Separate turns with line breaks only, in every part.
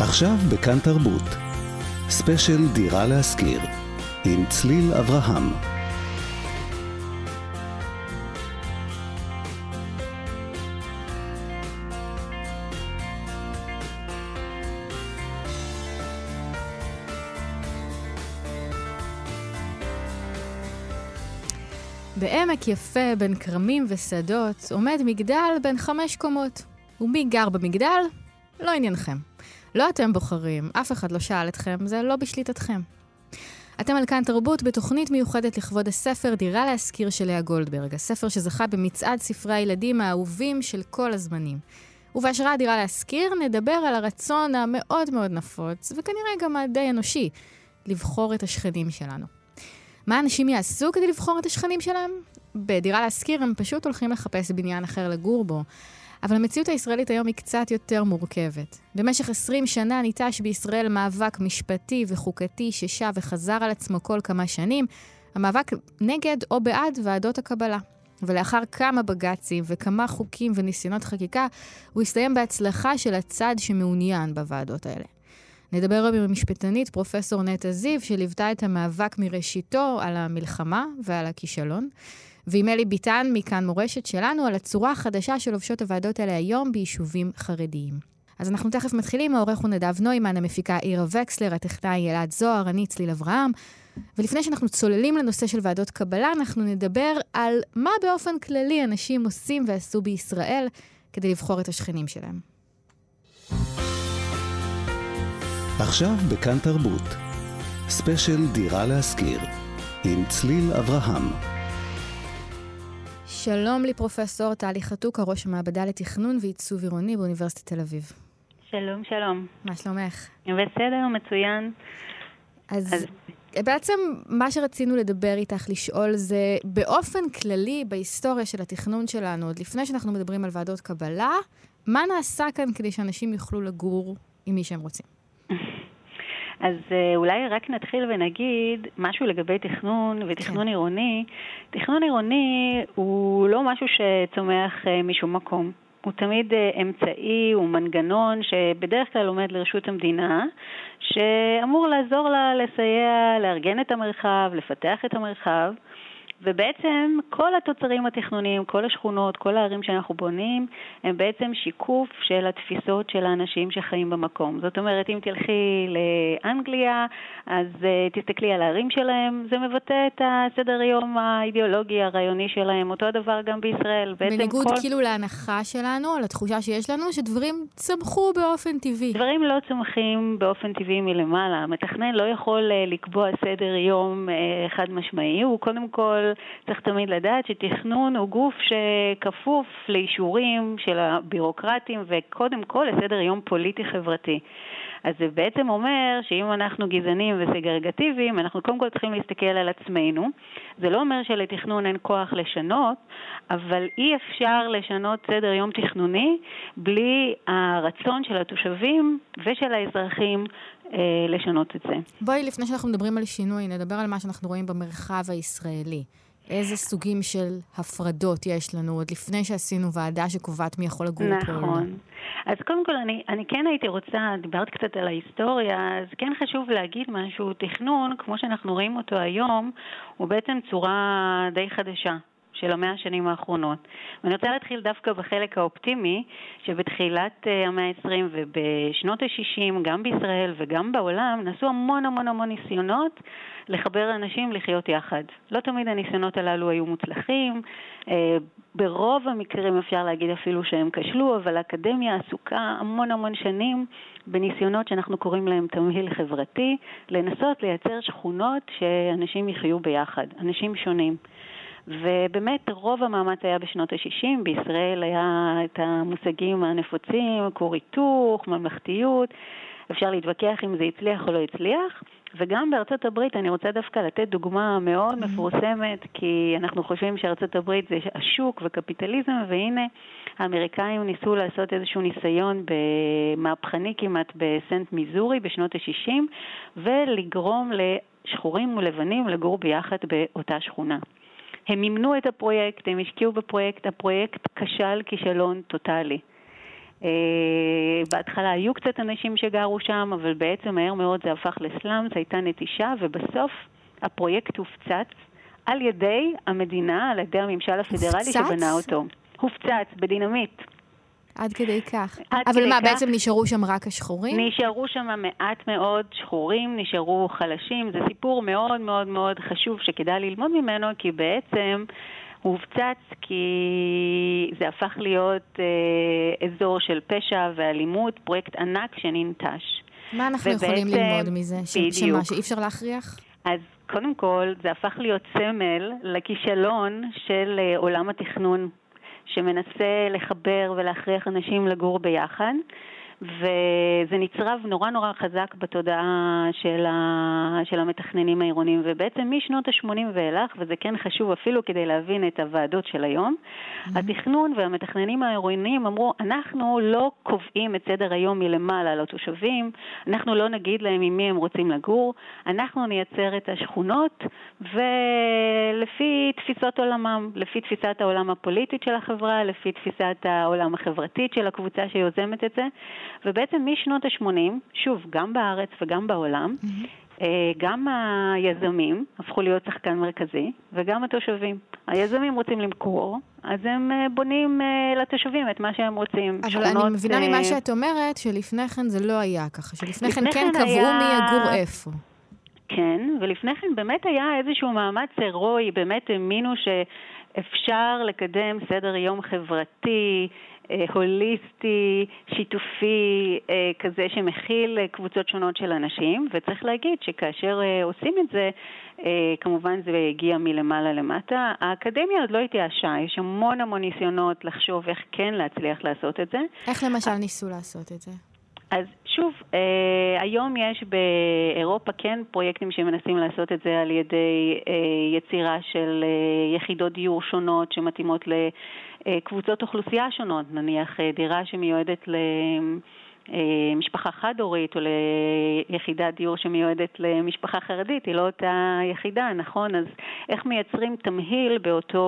עכשיו בכאן תרבות. ספיישל דירה להשכיר. עם צליל אברהם.
בעמק יפה בין כרמים ושדות עומד מגדל בן חמש קומות. ומי גר במגדל? לא עניינכם. לא אתם בוחרים, אף אחד לא שאל אתכם, זה לא בשליטתכם. אתם על כאן תרבות בתוכנית מיוחדת לכבוד הספר דירה להשכיר של לאה גולדברג, הספר שזכה במצעד ספרי הילדים האהובים של כל הזמנים. ובהשראה דירה להשכיר נדבר על הרצון המאוד מאוד נפוץ, וכנראה גם הדי אנושי, לבחור את השכנים שלנו. מה אנשים יעשו כדי לבחור את השכנים שלהם? בדירה להשכיר הם פשוט הולכים לחפש בניין אחר לגור בו. אבל המציאות הישראלית היום היא קצת יותר מורכבת. במשך 20 שנה ניטש בישראל מאבק משפטי וחוקתי ששב וחזר על עצמו כל כמה שנים, המאבק נגד או בעד ועדות הקבלה. ולאחר כמה בג"צים וכמה חוקים וניסיונות חקיקה, הוא הסתיים בהצלחה של הצד שמעוניין בוועדות האלה. נדבר היום עם המשפטנית פרופסור נטע זיו, שליוותה את המאבק מראשיתו על המלחמה ועל הכישלון. ועם אלי ביטן מכאן מורשת שלנו על הצורה החדשה של לובשות הוועדות האלה היום ביישובים חרדיים. אז אנחנו תכף מתחילים, העורך הוא נדב נוימן, המפיקה עירה וקסלר, הטכנאי אלעד זוהר, אני צליל אברהם. ולפני שאנחנו צוללים לנושא של ועדות קבלה, אנחנו נדבר על מה באופן כללי אנשים עושים ועשו בישראל כדי לבחור את השכנים שלהם.
עכשיו בכאן תרבות. ספיישל דירה להשכיר. עם צליל אברהם.
שלום לפרופסור טלי חתוקה, ראש המעבדה לתכנון ועיצוב עירוני באוניברסיטת תל אביב.
שלום, שלום.
מה שלומך?
בסדר, מצוין.
אז, אז בעצם מה שרצינו לדבר איתך, לשאול, זה באופן כללי בהיסטוריה של התכנון שלנו, עוד לפני שאנחנו מדברים על ועדות קבלה, מה נעשה כאן כדי שאנשים יוכלו לגור עם מי שהם רוצים?
אז אה, אולי רק נתחיל ונגיד משהו לגבי תכנון ותכנון כן. עירוני. תכנון עירוני הוא לא משהו שצומח אה, משום מקום. הוא תמיד אה, אמצעי, הוא מנגנון שבדרך כלל עומד לרשות המדינה, שאמור לעזור לה לסייע, לארגן את המרחב, לפתח את המרחב. ובעצם כל התוצרים התכנוניים, כל השכונות, כל הערים שאנחנו בונים, הם בעצם שיקוף של התפיסות של האנשים שחיים במקום. זאת אומרת, אם תלכי לאנגליה, אז uh, תסתכלי על הערים שלהם, זה מבטא את הסדר יום האידיאולוגי הרעיוני שלהם. אותו הדבר גם בישראל.
בניגוד כל... כאילו להנחה שלנו, על התחושה שיש לנו, שדברים צמחו באופן טבעי.
דברים לא צומחים באופן טבעי מלמעלה. המתכנן לא יכול uh, לקבוע סדר יום uh, חד משמעי, הוא קודם כל צריך תמיד לדעת שתכנון הוא גוף שכפוף לאישורים של הבירוקרטים וקודם כל לסדר יום פוליטי-חברתי. אז זה בעצם אומר שאם אנחנו גזענים וסגרגטיביים, אנחנו קודם כל צריכים להסתכל על עצמנו. זה לא אומר שלתכנון אין כוח לשנות, אבל אי אפשר לשנות סדר יום תכנוני בלי הרצון של התושבים ושל האזרחים לשנות את זה.
בואי, לפני שאנחנו מדברים על שינוי, נדבר על מה שאנחנו רואים במרחב הישראלי. איזה סוגים של הפרדות יש לנו, עוד לפני שעשינו ועדה שקובעת מי יכול לגור
נכון. פה. נכון. אז קודם כל, אני, אני כן הייתי רוצה, דיברת קצת על ההיסטוריה, אז כן חשוב להגיד משהו, תכנון, כמו שאנחנו רואים אותו היום, הוא בעצם צורה די חדשה. של המאה השנים האחרונות. ואני רוצה להתחיל דווקא בחלק האופטימי, שבתחילת אה, המאה ה-20 ובשנות ה-60, גם בישראל וגם בעולם, נעשו המון המון המון ניסיונות לחבר אנשים לחיות יחד. לא תמיד הניסיונות הללו היו מוצלחים, אה, ברוב המקרים אפשר להגיד אפילו שהם כשלו, אבל האקדמיה עסוקה המון המון שנים בניסיונות שאנחנו קוראים להם תמהיל חברתי, לנסות לייצר שכונות שאנשים יחיו ביחד, אנשים שונים. ובאמת רוב המאמץ היה בשנות ה-60, בישראל היה את המושגים הנפוצים, כור היתוך, ממלכתיות, אפשר להתווכח אם זה הצליח או לא הצליח. וגם בארצות הברית, אני רוצה דווקא לתת דוגמה מאוד mm-hmm. מפורסמת, כי אנחנו חושבים שארצות הברית זה השוק וקפיטליזם, והנה האמריקאים ניסו לעשות איזשהו ניסיון מהפכני כמעט בסנט מיזורי בשנות ה-60, ולגרום לשחורים ולבנים לגור ביחד באותה שכונה. הם מימנו את הפרויקט, הם השקיעו בפרויקט, הפרויקט כשל כישלון טוטאלי. אה, בהתחלה היו קצת אנשים שגרו שם, אבל בעצם מהר מאוד זה הפך לסלאמס, הייתה נטישה, ובסוף הפרויקט הופצץ על ידי המדינה, על ידי הממשל הפדרלי
הופצץ?
שבנה אותו. הופצץ בדינמיט.
עד כדי כך.
עד
אבל
כדי
מה,
כך.
בעצם נשארו שם רק השחורים?
נשארו שם מעט מאוד שחורים, נשארו חלשים. זה סיפור מאוד מאוד מאוד חשוב שכדאי ללמוד ממנו, כי בעצם הופצץ כי זה הפך להיות אה, אזור של פשע ואלימות, פרויקט ענק שננטש.
מה אנחנו
ובעצם-
יכולים ללמוד מזה? ש- שמה,
בדיוק.
שאי אפשר להכריח?
אז קודם כל, זה הפך להיות סמל לכישלון של אה, עולם התכנון, שמנסה לחבר ולהכריח אנשים לגור ביחד, וזה נצרב נורא נורא חזק בתודעה של, ה... של המתכננים העירוניים, ובעצם משנות ה-80 ואילך, וזה כן חשוב אפילו כדי להבין את הוועדות של היום, התכנון והמתכננים העירוניים אמרו, אנחנו לא קובעים את סדר היום מלמעלה לתושבים, אנחנו לא נגיד להם עם מי הם רוצים לגור, אנחנו נייצר את השכונות, ולפי תפיסות עולמם, לפי תפיסת העולם הפוליטית של החברה, לפי תפיסת העולם החברתית של הקבוצה שיוזמת את זה, ובעצם משנות ה-80, שוב, גם בארץ וגם בעולם, אה, גם היזמים הפכו להיות שחקן מרכזי, וגם התושבים. היזמים רוצים למכור, אז הם אה, בונים אה, לתושבים את מה שהם רוצים.
אבל
שכונות,
אני מבינה ממה שאת אומרת, שלפני כן זה לא היה ככה, שלפני כן כן קבעו
היה-
מי יגור איפה.
כן, ולפני כן באמת היה איזשהו מאמץ הירואי, באמת האמינו שאפשר לקדם סדר יום חברתי, הוליסטי, שיתופי, אה, כזה שמכיל אה, קבוצות שונות של אנשים, וצריך להגיד שכאשר אה, עושים את זה, אה, כמובן זה הגיע מלמעלה למטה. האקדמיה עוד לא התייאשה, יש המון המון ניסיונות לחשוב איך כן להצליח לעשות את זה.
איך למשל ניסו לעשות את זה?
אז שוב, אה, היום יש באירופה כן פרויקטים שמנסים לעשות את זה על ידי אה, יצירה של אה, יחידות דיור שונות שמתאימות לקבוצות אוכלוסייה שונות, נניח אה, דירה שמיועדת ל... אה, משפחה חד-הורית או ליחידת דיור שמיועדת למשפחה חרדית, היא לא אותה יחידה, נכון? אז איך מייצרים תמהיל באותו,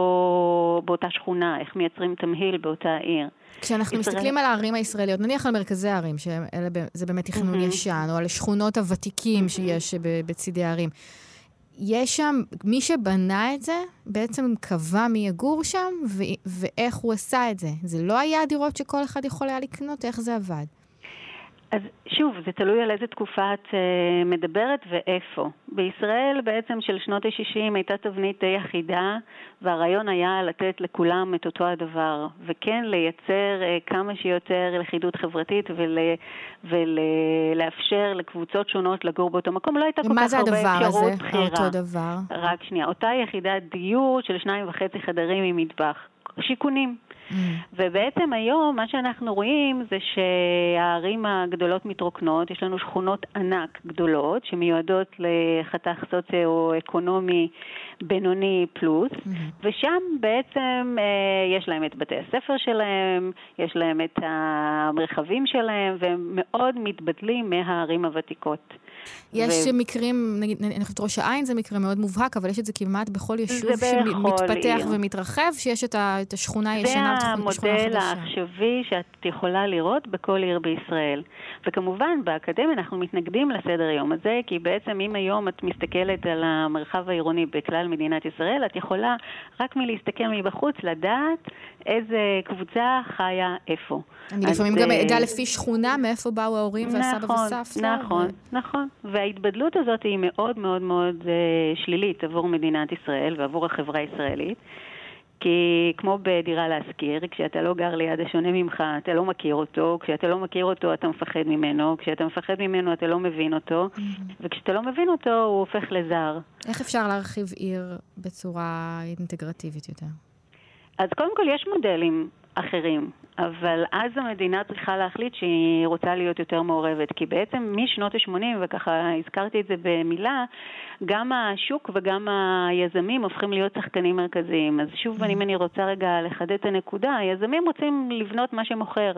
באותה שכונה, איך מייצרים תמהיל באותה עיר.
כשאנחנו
ישראל-
מסתכלים על הערים הישראליות, נניח על מרכזי הערים, שזה באמת תכנון
מהמם.
ישן, או על שכונות הוותיקים שיש ב- בצידי הערים, יש שם, מי שבנה את זה, בעצם קבע מי יגור שם, ו- ואיך הוא עשה את זה. זה לא היה דירות שכל אחד יכול היה לקנות, איך זה עבד?
אז שוב, זה תלוי על איזה תקופה את uh, מדברת ואיפה. בישראל בעצם של שנות ה-60 הייתה תבנית די אחידה, והרעיון היה לתת לכולם את אותו הדבר, וכן לייצר uh, כמה שיותר לכידות חברתית ול, ולאפשר לקבוצות שונות לגור באותו מקום. לא הייתה כל
מה
כך
זה
הרבה
הדבר
אפשרות
הזה,
בחירה.
אותו דבר?
רק שנייה, אותה יחידת דיור של שניים וחצי חדרים עם מטבח. שיכונים.
Mm.
ובעצם היום מה שאנחנו רואים זה שהערים הגדולות מתרוקנות, יש לנו שכונות ענק גדולות שמיועדות לחתך סוציו-אקונומי בינוני פלוס, ושם בעצם אה, יש להם את בתי הספר שלהם, יש להם את המרחבים שלהם, והם מאוד מתבדלים מהערים הוותיקות.
יש
ו-
מקרים, נגיד, אני חושבת ראש העין זה מקרה מאוד מובהק, אבל יש את זה כמעט בכל יישוב שמתפתח
עיר.
ומתרחב, שיש את ה- את השכונה הישנה
המודל. העכשווי שאת יכולה לראות בכל עיר בישראל. וכמובן, באקדמיה אנחנו מתנגדים לסדר היום הזה, כי בעצם אם היום את מסתכלת על המרחב העירוני בכלל מדינת ישראל, את יכולה רק מלהסתכל מבחוץ לדעת איזה קבוצה חיה איפה.
אני
אז,
לפעמים גם
אה,
אדע לפי שכונה מאיפה באו ההורים והסבא
נכון,
וסבתא.
נכון, נכון. וההתבדלות הזאת היא מאוד מאוד מאוד אה, שלילית עבור מדינת ישראל ועבור החברה הישראלית. כי כמו בדירה להשכיר, כשאתה לא גר ליד השונה ממך, אתה לא מכיר אותו, כשאתה לא מכיר אותו אתה מפחד ממנו, כשאתה מפחד ממנו אתה לא מבין אותו, וכשאתה לא מבין אותו הוא הופך לזר.
איך אפשר להרחיב עיר בצורה אינטגרטיבית יותר?
אז קודם כל יש מודלים אחרים, אבל אז המדינה צריכה להחליט שהיא רוצה להיות יותר מעורבת, כי בעצם משנות ה-80, וככה הזכרתי את זה במילה, גם השוק וגם היזמים הופכים להיות שחקנים מרכזיים. אז שוב, אם אני רוצה רגע לחדד את הנקודה, היזמים רוצים לבנות מה שמוכר.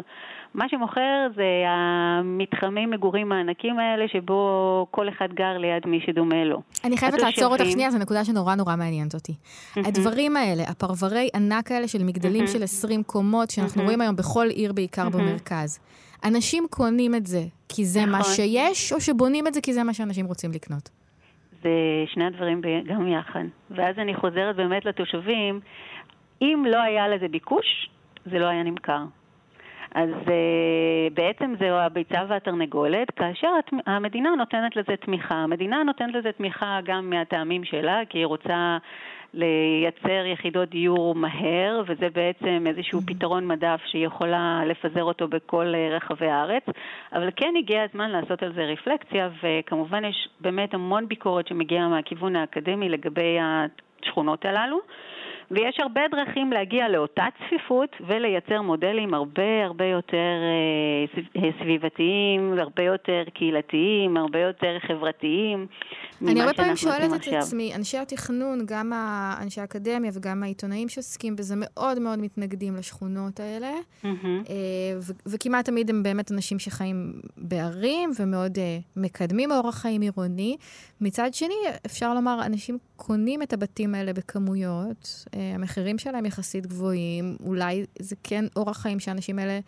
מה שמוכר זה המתחמי מגורים הענקים האלה, שבו כל אחד גר ליד מי שדומה לו.
אני חייבת לעצור אותך שנייה, זו נקודה שנורא נורא מעניינת אותי. הדברים האלה, הפרברי ענק האלה של מגדלים של 20 קומות, שאנחנו רואים היום בכל עיר, בעיקר במרכז, אנשים קונים את זה כי זה נכון. מה שיש, או שבונים את זה כי זה מה שאנשים רוצים לקנות?
זה שני הדברים גם יחד. ואז אני חוזרת באמת לתושבים, אם לא היה לזה ביקוש, זה לא היה נמכר. אז uh, בעצם זהו הביצה והתרנגולת, כאשר המדינה נותנת לזה תמיכה. המדינה נותנת לזה תמיכה גם מהטעמים שלה, כי היא רוצה לייצר יחידות דיור מהר, וזה בעצם איזשהו mm-hmm. פתרון מדף שהיא יכולה לפזר אותו בכל אה, רחבי הארץ, אבל כן הגיע הזמן לעשות על זה רפלקציה, וכמובן יש באמת המון ביקורת שמגיעה מהכיוון האקדמי לגבי השכונות הללו. ויש הרבה דרכים להגיע לאותה צפיפות ולייצר מודלים הרבה הרבה יותר אה, אה, סביבתיים, הרבה יותר קהילתיים, הרבה יותר חברתיים.
אני הרבה פעמים שואלת את עצמי, אנשי התכנון, גם אנשי האקדמיה וגם העיתונאים שעוסקים בזה, מאוד מאוד מתנגדים לשכונות האלה, mm-hmm. וכמעט תמיד הם באמת אנשים שחיים בערים ומאוד מקדמים אורח חיים עירוני. מצד שני, אפשר לומר, אנשים קונים את הבתים האלה בכמויות, המחירים שלהם יחסית גבוהים, אולי זה כן אורח חיים שהאנשים האלה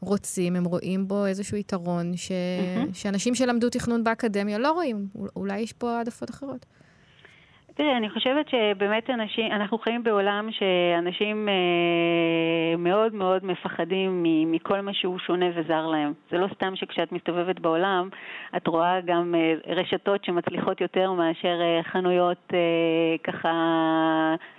רוצים, הם רואים בו איזשהו יתרון ש... mm-hmm. שאנשים שלמדו תכנון באקדמיה לא רואים, אולי יש פה העדפות אחרות.
תראי, אני חושבת שבאמת אנשים, אנחנו חיים בעולם שאנשים אה, מאוד מאוד מפחדים מכל מה שהוא שונה וזר להם. זה לא סתם שכשאת מסתובבת בעולם, את רואה גם אה, רשתות שמצליחות יותר מאשר אה, חנויות אה, ככה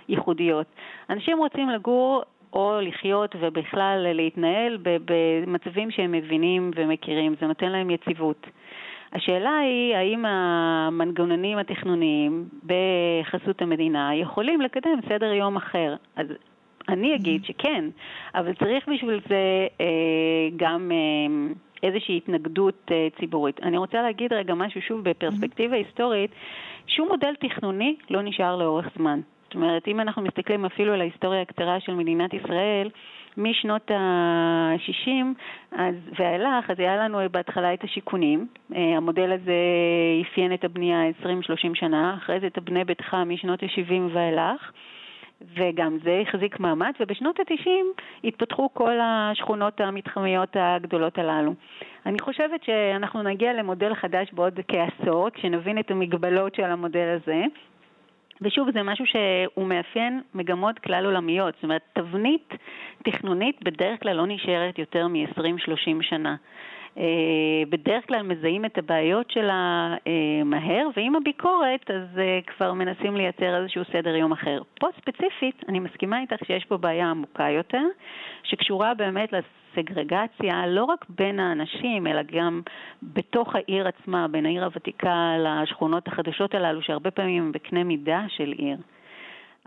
ייחודיות. אנשים רוצים לגור או לחיות ובכלל להתנהל במצבים שהם מבינים ומכירים. זה נותן להם יציבות. השאלה היא האם המנגנונים התכנוניים בחסות המדינה יכולים לקדם סדר יום אחר. אז אני אגיד שכן, אבל צריך בשביל זה אה, גם אה, איזושהי התנגדות אה, ציבורית. אני רוצה להגיד רגע משהו שוב בפרספקטיבה היסטורית, שום מודל תכנוני לא נשאר לאורך זמן. זאת אומרת, אם אנחנו מסתכלים אפילו על ההיסטוריה הקצרה של מדינת ישראל, משנות ה-60 ואילך, אז היה לנו בהתחלה את השיכונים. אה, המודל הזה אפיין את הבנייה 20-30 שנה, אחרי זה את הבני ביתך משנות ה-70 ואילך. וגם זה החזיק מעמד, ובשנות ה-90 התפתחו כל השכונות המתחמיות הגדולות הללו. אני חושבת שאנחנו נגיע למודל חדש בעוד כעשור, כשנבין את המגבלות של המודל הזה, ושוב, זה משהו שהוא מאפיין מגמות כלל עולמיות. זאת אומרת, תבנית תכנונית בדרך כלל לא נשארת יותר מ-20-30 שנה. אה, בדרך כלל מזהים את הבעיות שלה אה, מהר, ועם הביקורת אז אה, כבר מנסים לייצר איזשהו סדר יום אחר. פה ספציפית, אני מסכימה איתך שיש פה בעיה עמוקה יותר, שקשורה באמת סגרגציה לא רק בין האנשים, אלא גם בתוך העיר עצמה, בין העיר הוותיקה לשכונות החדשות הללו, שהרבה פעמים הם בקנה מידה של עיר.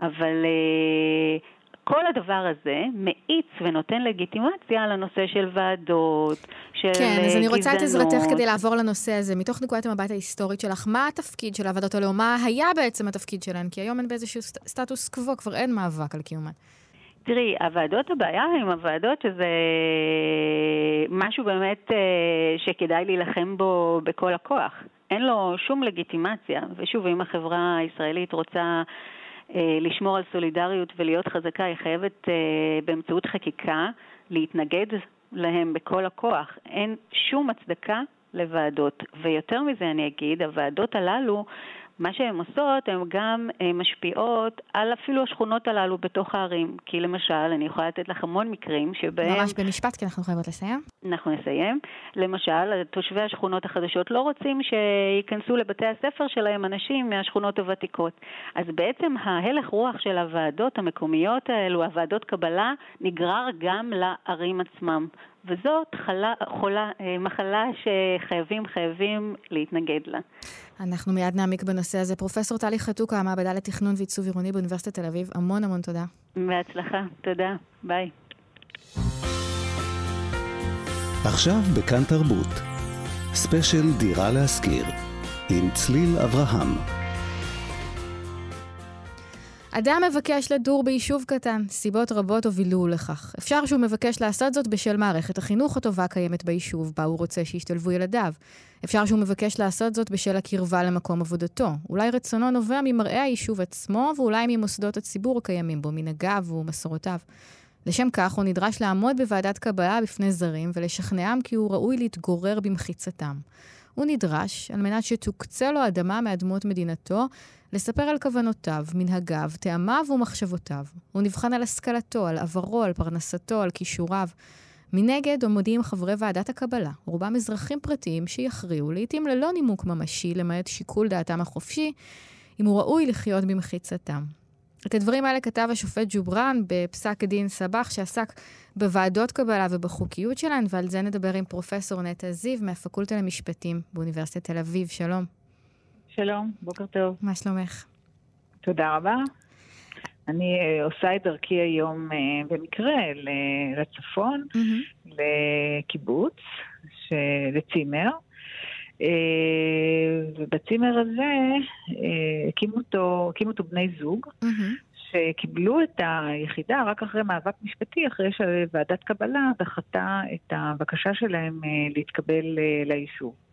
אבל uh, כל הדבר הזה מאיץ ונותן לגיטימציה לנושא של ועדות, של גזענות.
כן, אז אני רוצה את עזרתך כדי לעבור לנושא הזה. מתוך נקודת המבט ההיסטורית שלך, מה התפקיד של הוועדות האלה, או מה היה בעצם התפקיד שלהן? כי היום הן באיזשהו סטטוס קוו, כבר אין מאבק על קיומן.
תראי, הוועדות, הבעיה עם הוועדות שזה משהו באמת אה, שכדאי להילחם בו בכל הכוח. אין לו שום לגיטימציה, ושוב, אם החברה הישראלית רוצה אה, לשמור על סולידריות ולהיות חזקה, היא חייבת אה, באמצעות חקיקה להתנגד להם בכל הכוח. אין שום הצדקה לוועדות. ויותר מזה אני אגיד, הוועדות הללו מה שהן עושות, הן גם אה, משפיעות על אפילו השכונות הללו בתוך הערים. כי למשל, אני יכולה לתת לך המון מקרים שבהם...
ממש במשפט, כי אנחנו חייבות לסיים.
אנחנו נסיים. למשל, תושבי השכונות החדשות לא רוצים שייכנסו לבתי הספר שלהם אנשים מהשכונות הוותיקות. אז בעצם ההלך רוח של הוועדות המקומיות האלו, הוועדות קבלה, נגרר גם לערים עצמם. וזאת חלה, חולה, אה, מחלה שחייבים, חייבים להתנגד לה.
אנחנו מיד נעמיק בנושא הזה. פרופסור טלי חתוקה, המעבדה לתכנון ועיצוב עירוני באוניברסיטת תל אביב, המון המון תודה.
בהצלחה, תודה, ביי.
עכשיו בכאן תרבות, ספיישל דירה להשכיר, עם צליל אברהם.
אדם מבקש לדור ביישוב קטן, סיבות רבות הובילו לכך. אפשר שהוא מבקש לעשות זאת בשל מערכת החינוך הטובה קיימת ביישוב, בה הוא רוצה שישתלבו ילדיו. אפשר שהוא מבקש לעשות זאת בשל הקרבה למקום עבודתו. אולי רצונו נובע ממראה היישוב עצמו, ואולי ממוסדות הציבור הקיימים בו, מנהגיו ומסורותיו. לשם כך הוא נדרש לעמוד בוועדת קבלה בפני זרים ולשכנעם כי הוא ראוי להתגורר במחיצתם. הוא נדרש, על מנת שתוקצה לו אדמה מאדמות מדינתו, לספר על כוונותיו, מנהגיו, טעמיו ומחשבותיו. הוא נבחן על השכלתו, על עברו, על פרנסתו, על כישוריו. מנגד עומדים חברי ועדת הקבלה, רובם אזרחים פרטיים שיכריעו, לעתים ללא נימוק ממשי, למעט שיקול דעתם החופשי, אם הוא ראוי לחיות במחיצתם. את הדברים האלה כתב השופט ג'ובראן בפסק דין סבח, שעסק בוועדות קבלה ובחוקיות שלהן, ועל זה נדבר עם פרופסור נטע זיו מהפקולטה למשפטים באוניברסיטת תל אביב. שלום.
שלום, בוקר טוב.
מה שלומך?
תודה רבה. אני אה, עושה את דרכי היום אה, במקרה לצפון, mm-hmm. לקיבוץ, לצימר. אה, ובצימר הזה הקימו אותו, הקימו אותו בני זוג, mm-hmm. שקיבלו את היחידה רק אחרי מאבק משפטי, אחרי שוועדת קבלה דחתה את הבקשה שלהם להתקבל ליישוב.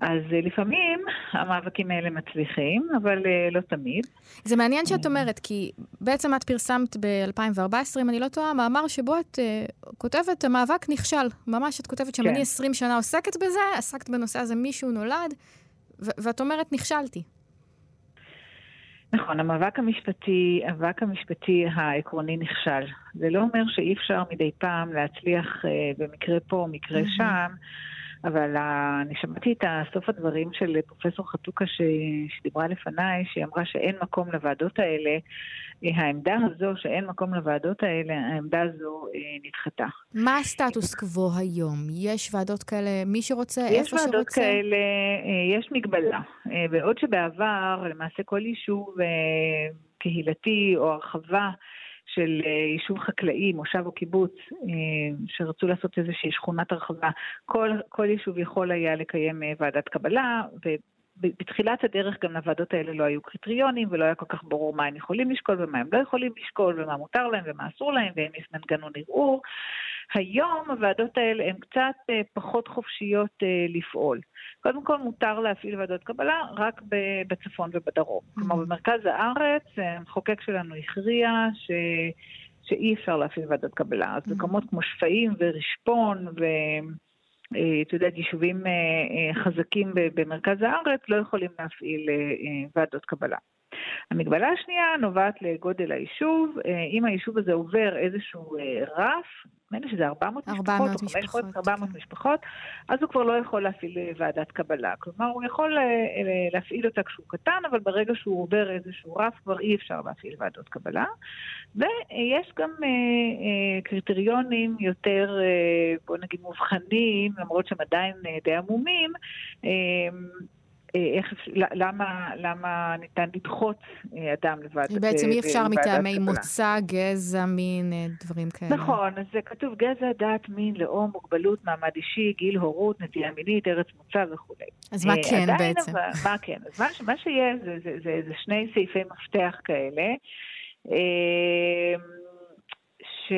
אז אה, לפעמים המאבקים האלה מצליחים, אבל אה, לא תמיד.
זה מעניין שאת אומרת, כי בעצם את פרסמת ב-2014, אם אני לא טועה, מאמר שבו את uh, כותבת, המאבק נכשל. ממש את כותבת שם, כן. אני 20 שנה עוסקת בזה, עסקת בנושא הזה, מישהו נולד, ואת אומרת, נכשלתי.
נכון, המאבק המשפטי, המאבק המשפטי העקרוני נכשל. זה לא אומר שאי אפשר מדי פעם להצליח uh, במקרה פה, מקרה mm-hmm. שם. אבל אני שמעתי את סוף הדברים של פרופסור חתוקה ש... שדיברה לפניי, שהיא אמרה שאין מקום לוועדות האלה. העמדה הזו, שאין מקום לוועדות האלה, העמדה הזו אה, נדחתה.
מה הסטטוס קוו היום? יש ועדות כאלה, מי שרוצה, איפה
שרוצה? יש ועדות כאלה, אה, יש מגבלה. אה, בעוד שבעבר, למעשה כל יישוב קהילתי או הרחבה, של אה, יישוב חקלאי, מושב או קיבוץ, אה, שרצו לעשות איזושהי שכונת הרחבה, כל, כל יישוב יכול היה לקיים אה, ועדת קבלה, ובתחילת הדרך גם לוועדות האלה לא היו קריטריונים, ולא היה כל כך ברור מה הם יכולים לשקול ומה הם לא יכולים לשקול, ומה מותר להם ומה אסור להם, ואם יש מנגנון ערעור. היום הוועדות האלה הן קצת פחות חופשיות לפעול. קודם כל מותר להפעיל ועדות קבלה רק בצפון ובדרום. Mm-hmm. כלומר, במרכז הארץ המחוקק שלנו הכריע ש... שאי אפשר להפעיל ועדות קבלה. אז mm-hmm. מקומות כמו שפיים ורשפון ו... אה, את יודעת, יישובים אה, אה, חזקים במרכז הארץ לא יכולים להפעיל ועדות קבלה. המגבלה השנייה נובעת לגודל היישוב. אם היישוב הזה עובר איזשהו רף, נדמה לי שזה 400, 400 משפחות, או 500, 400 כן. משפחות, אז הוא כבר לא יכול להפעיל אה, ועדת קבלה. כלומר, הוא יכול אה, אה, להפעיל אותה כשהוא קטן, אבל ברגע שהוא עובר איזשהו רף, כבר אי אפשר להפעיל ועדות קבלה. ויש גם קריטריונים יותר, בוא נגיד, מובחנים, למרות שהם עדיין די עמומים. איך, למה, למה ניתן לדחות אה, אדם לוועדת.
בעצם אי אפשר מטעמי מוצא, גזע, מין, אה, דברים כאלה.
נכון, אז זה כתוב גזע, דת, מין, לאום, מוגבלות, מעמד אישי, גיל, הורות, נטייה מינית, ארץ מוצא וכולי.
אז מה אה, כן בעצם?
אבל, מה כן? אז מה, מה שיש זה, זה, זה, זה שני סעיפי מפתח כאלה. ש...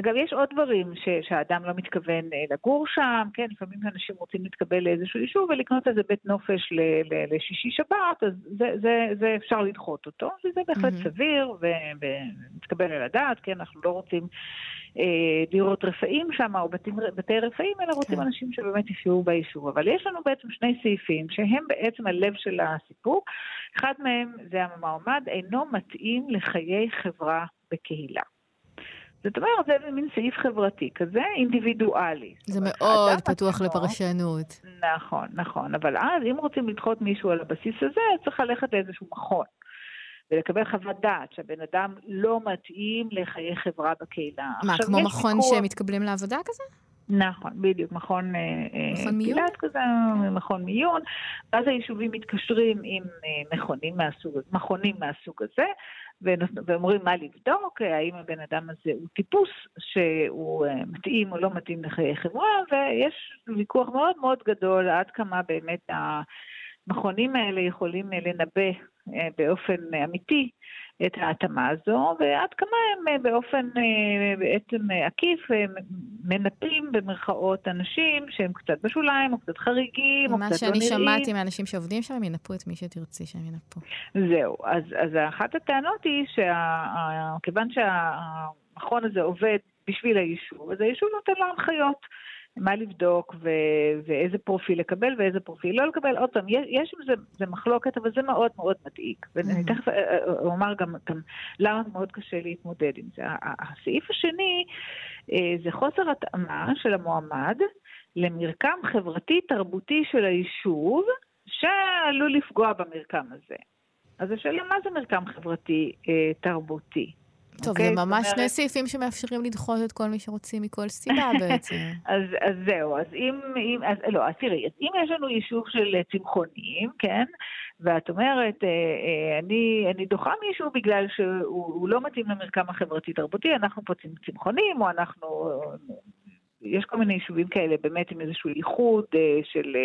אגב, יש עוד דברים ש, שהאדם לא מתכוון אה, לגור שם, כן, לפעמים אנשים רוצים להתקבל לאיזשהו יישוב ולקנות איזה בית נופש ל, ל, לשישי שבת, אז זה, זה, זה אפשר לדחות אותו, וזה בהחלט mm-hmm. סביר ומתקבל על הדעת, כן, אנחנו לא רוצים אה, דירות רפאים שם או בתים, בתי רפאים, אלא רוצים כן. אנשים שבאמת יחיו ביישוב. אבל יש לנו בעצם שני סעיפים שהם בעצם הלב של הסיפור. אחד מהם זה המועמד אינו מתאים לחיי חברה בקהילה. זאת אומרת, זה מין סעיף חברתי כזה, אינדיבידואלי.
זה מאוד פתוח לפרשנות.
נכון, נכון. אבל אז, אם רוצים לדחות מישהו על הבסיס הזה, צריך ללכת לאיזשהו מכון. ולקבל חוות דעת שהבן אדם לא מתאים לחיי חברה בקהילה.
מה, כמו מכון ויכוח... שמתקבלים לעבודה כזה?
נכון, בדיוק, מכון, אה, אה, מכון? כזה, מכון מיון, ואז היישובים מתקשרים עם אה, מכונים מהסוג, מכונים מהסוג הזה, ואומרים מה לבדוק, האם הבן אדם הזה הוא טיפוס שהוא מתאים או לא מתאים לחיי חברה, ויש ויכוח מאוד מאוד גדול עד כמה באמת המכונים האלה יכולים לנבא באופן אמיתי את ההתאמה הזו, ועד כמה הם אה, באופן אה, בעצם אה, עקיף מנפים במרכאות אנשים שהם קצת בשוליים, או קצת חריגים, או קצת לא
נראים. מה שאני שמעתי מאנשים שעובדים שם, הם ינפו את מי שתרצי שהם ינפו.
זהו, אז, אז אחת הטענות היא שכיוון שה... המכון הזה עובד בשביל היישוב, אז היישוב נותן לו הנחיות. מה לבדוק ו- ואיזה פרופיל לקבל ואיזה פרופיל לא לקבל. עוד פעם, יש עם זה, זה מחלוקת, אבל זה מאוד מאוד מדאיג. ואני mm-hmm. תכף אה, אה, אומר גם, גם למה מאוד קשה להתמודד עם זה. הסעיף השני אה, זה חוסר התאמה של המועמד למרקם חברתי-תרבותי של היישוב, שעלול לפגוע במרקם הזה. אז השאלה, מה זה מרקם חברתי-תרבותי?
טוב, okay, זה אוקיי? ממש שני סעיפים שמאפשרים לדחות את כל מי שרוצים מכל סיבה בעצם.
אז, אז זהו, אז אם, אם אז, לא, אז תראי, אז אם יש לנו יישוב של צמחונים, כן, ואת אומרת, אה, אה, אני, אני דוחה מישהו בגלל שהוא לא מתאים למרקם החברתי-תרבותי, אנחנו פה צמחונים, או אנחנו... יש כל מיני יישובים כאלה באמת עם איזשהו ייחוד אה, של...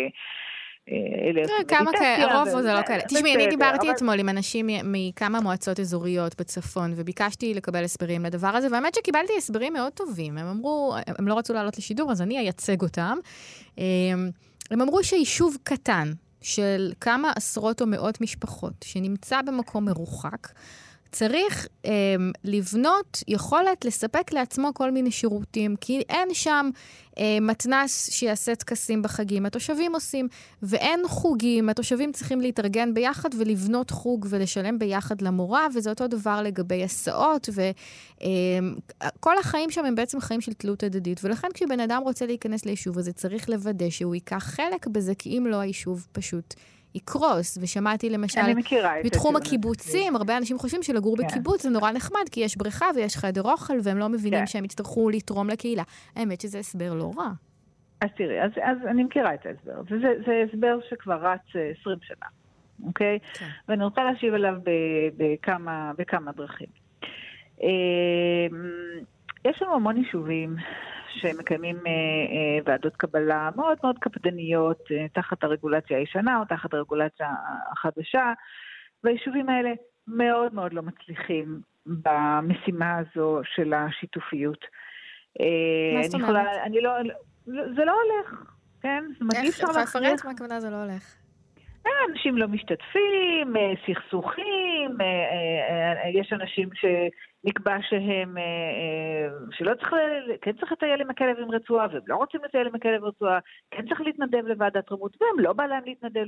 אה, כמה כאלה, הרוב זה לא כאלה. תשמעי, אני דיברתי אתמול עם אנשים מכמה מועצות אזוריות בצפון, וביקשתי לקבל הסברים לדבר הזה, והאמת שקיבלתי הסברים מאוד טובים. הם אמרו, הם לא רצו לעלות לשידור, אז אני אייצג אותם. אמ, הם אמרו שיישוב קטן, של כמה עשרות או מאות משפחות, שנמצא במקום מרוחק, צריך אה, לבנות יכולת לספק לעצמו כל מיני שירותים, כי אין שם אה, מתנ"ס שיעשה טקסים בחגים, התושבים עושים, ואין חוגים, התושבים צריכים להתארגן ביחד ולבנות חוג ולשלם ביחד למורה, וזה אותו דבר לגבי הסעות, וכל אה, החיים שם הם בעצם חיים של תלות הדדית, ולכן כשבן אדם רוצה להיכנס ליישוב הזה, צריך לוודא שהוא ייקח חלק בזה, כי אם לא, היישוב פשוט... יקרוס. ושמעתי למשל, בתחום הקיבוצים, הרבה אנשים חושבים שלגור כן. בקיבוץ זה נורא נחמד, כי יש בריכה ויש חדר אוכל, והם לא מבינים כן. שהם יצטרכו לתרום לקהילה. האמת שזה הסבר לא רע.
אז תראי, אז, אז אני מכירה את ההסבר. וזה זה הסבר שכבר רץ 20 אה, שנה, אוקיי? כן. ואני רוצה להשיב עליו בכמה, בכמה דרכים. אה, יש לנו המון יישובים שמקיימים אה, אה, ועדות קבלה מאוד מאוד קפדניות אה, תחת הרגולציה הישנה או תחת הרגולציה החדשה, והיישובים האלה מאוד מאוד לא מצליחים במשימה הזו של השיתופיות.
מה זאת אומרת?
אני לא, זה לא הולך, כן?
איך? אפשר לפרט מה הכוונה זה לא הולך?
אנשים לא משתתפים, סכסוכים, יש אנשים נקבע שהם, אה, אה, שלא צריך, כן צריך לטייל עם הכלב עם רצועה, והם לא רוצים לטייל עם הכלב עם רצועה, כן צריך להתנדב לוועדת תרבות, והם לא בא להם להתנדב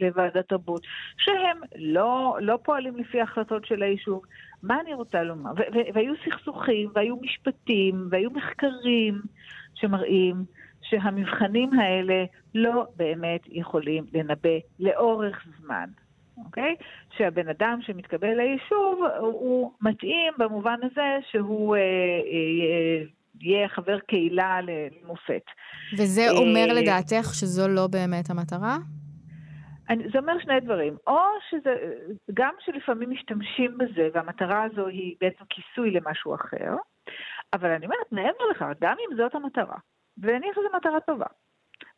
לוועדת תרבות, שהם לא, לא פועלים לפי ההחלטות של היישוב. מה אני רוצה לומר? והיו סכסוכים, והיו משפטים, והיו מחקרים שמראים שהמבחנים האלה לא באמת יכולים לנבא לאורך זמן. אוקיי? שהבן אדם שמתקבל ליישוב הוא מתאים במובן הזה שהוא אה, אה, יהיה חבר קהילה למופת.
וזה אה, אומר לדעתך שזו לא באמת המטרה?
אני, זה אומר שני דברים. או שזה, גם שלפעמים משתמשים בזה, והמטרה הזו היא בעצם כיסוי למשהו אחר, אבל אני אומרת, מעבר לכך, גם אם זאת המטרה, ונניח שזו מטרה טובה,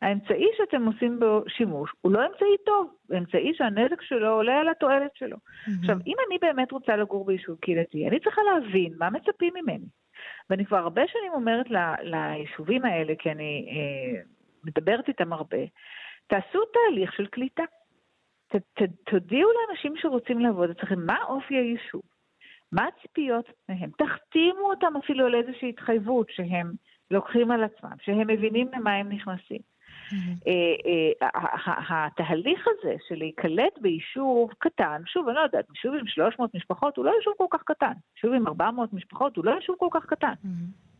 האמצעי שאתם עושים בו שימוש הוא לא אמצעי טוב, הוא אמצעי שהנזק שלו עולה על התועלת שלו. Mm-hmm. עכשיו, אם אני באמת רוצה לגור ביישוב קהילתי, אני צריכה להבין מה מצפים ממני. ואני כבר הרבה שנים אומרת ל, ליישובים האלה, כי אני אה, מדברת איתם הרבה, תעשו תהליך של קליטה. ת, ת, תודיעו לאנשים שרוצים לעבוד אצלכם מה אופי היישוב, מה הציפיות מהם, תחתימו אותם אפילו על איזושהי התחייבות שהם לוקחים על עצמם, שהם מבינים למה הם נכנסים. אה, אה, התהליך הזה של להיקלט ביישוב קטן, שוב, אני לא יודעת, יישוב עם 300 משפחות הוא לא יישוב כל כך קטן. יישוב עם 400 משפחות הוא לא יישוב כל כך קטן.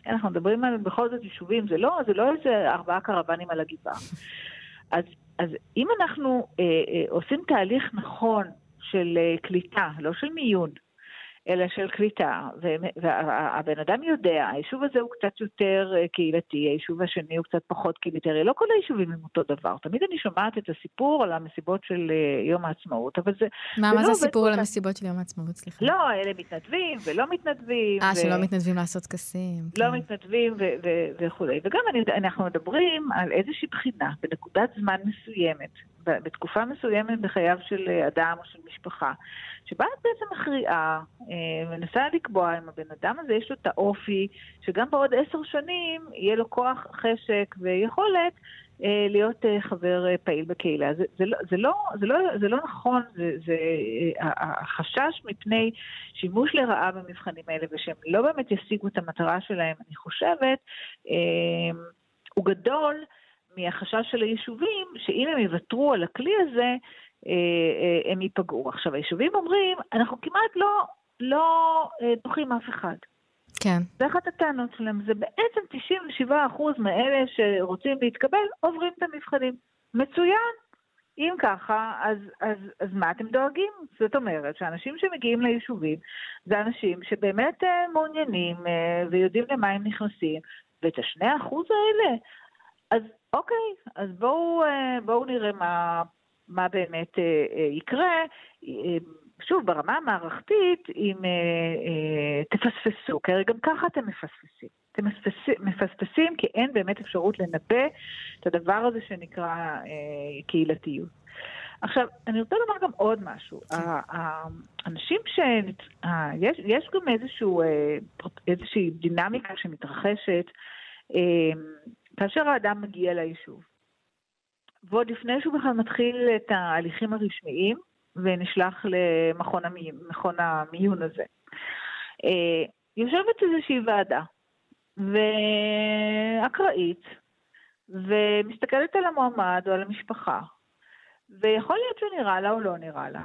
אנחנו מדברים על בכל זאת יישובים, זה לא, זה לא איזה ארבעה קרוונים על הגבעה. אז, אז אם אנחנו אה, אה, עושים תהליך נכון של אה, קליטה, לא של מיון, אלא של קליטה, והבן אדם יודע, היישוב הזה הוא קצת יותר אה, קהילתי, היישוב השני הוא קצת פחות קהילתי, לא כל היישובים הם אותו דבר. תמיד אני שומעת את הסיפור על המסיבות של אה, יום העצמאות, אבל זה...
מה,
זה
מה
לא
זה הסיפור על המסיבות של יום העצמאות, סליחה?
לא, אלה מתנדבים ולא מתנדבים.
אה, ו... שלא מתנדבים לעשות טקסים.
לא כן. מתנדבים וכולי. וגם אני, אנחנו מדברים על איזושהי בחינה בנקודת זמן מסוימת, בתקופה מסוימת בחייו של אדם או של משפחה, שבה את בעצם מכריעה, אה, מנסה לקבוע אם הבן אדם הזה יש לו את האופי, שגם בעוד עשר שנים יהיה לו כוח, חשק ויכולת אה, להיות אה, חבר אה, פעיל בקהילה. זה, זה, לא, זה, לא, זה, לא, זה לא נכון, זה, זה, החשש מפני שימוש לרעה במבחנים האלה ושהם לא באמת ישיגו את המטרה שלהם, אני חושבת, הוא גדול מהחשש של היישובים, שאם הם יוותרו על הכלי הזה, הם ייפגעו. עכשיו, היישובים אומרים, אנחנו כמעט לא, לא דוחים אף אחד.
כן.
זה אחת הטענות שלהם, זה בעצם 97% מאלה שרוצים להתקבל עוברים את המבחנים. מצוין. אם ככה, אז, אז, אז מה אתם דואגים? זאת אומרת שאנשים שמגיעים ליישובים זה אנשים שבאמת אה, מעוניינים אה, ויודעים למה הם נכנסים, ואת השני האחוז האלה, אז אוקיי, אז בואו, אה, בואו נראה מה, מה באמת אה, אה, יקרה. שוב, ברמה המערכתית, אם תפספסו, כי הרי גם ככה אתם מפספסים. אתם מפספסים, מפספסים כי אין באמת אפשרות לנבא את הדבר הזה שנקרא אה, קהילתיות. עכשיו, אני רוצה לומר גם עוד משהו. האנשים ש... יש, יש גם איזשהו, איזושהי דינמיקה שמתרחשת כאשר האדם מגיע ליישוב. ועוד לפני שהוא בכלל מתחיל את ההליכים הרשמיים, ונשלח למכון המיון, המיון הזה. אה, יושבת איזושהי ועדה, ואקראית, ומסתכלת על המועמד או על המשפחה, ויכול להיות שהוא נראה לה או לא נראה לה.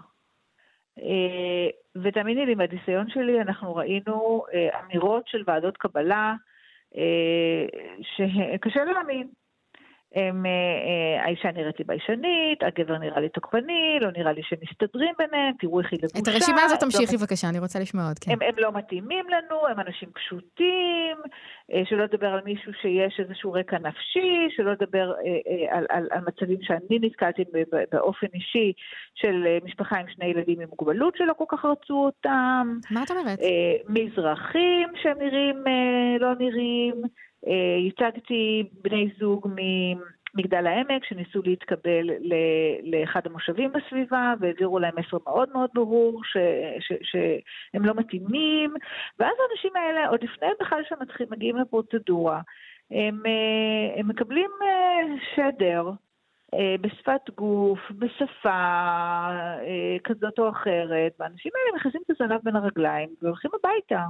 אה, ותאמיני לי, מהניסיון שלי אנחנו ראינו אה, אמירות של ועדות קבלה שקשה להאמין. הם, אה, אה, האישה נראית לי ביישנית, הגבר נראה לי תוקפני, לא נראה לי שמסתדרים ביניהם, תראו איך היא לבושה.
את הרשימה הזאת תמשיכי לא... בבקשה, אני רוצה לשמוע עוד, כן.
הם, הם לא מתאימים לנו, הם אנשים פשוטים, אה, שלא לדבר על מישהו שיש איזשהו רקע נפשי, שלא לדבר על, על, על מצבים שאני נתקלתי באופן אישי של משפחה עם שני ילדים עם מוגבלות שלא כל כך רצו אותם.
מה את אומרת?
מזרחים שהם נראים, לא נראים. ייצגתי אה, בני זוג ממגדל העמק שניסו להתקבל לאחד המושבים בסביבה והעבירו להם מסר מאוד מאוד ברור ש, ש, שהם לא מתאימים ואז האנשים האלה עוד לפני בכלל שמגיעים לפרוצדורה הם, אה, הם מקבלים אה, שדר בשפת גוף, בשפה כזאת או אחרת, והאנשים האלה מכניסים את הזנב בין הרגליים והולכים הביתה.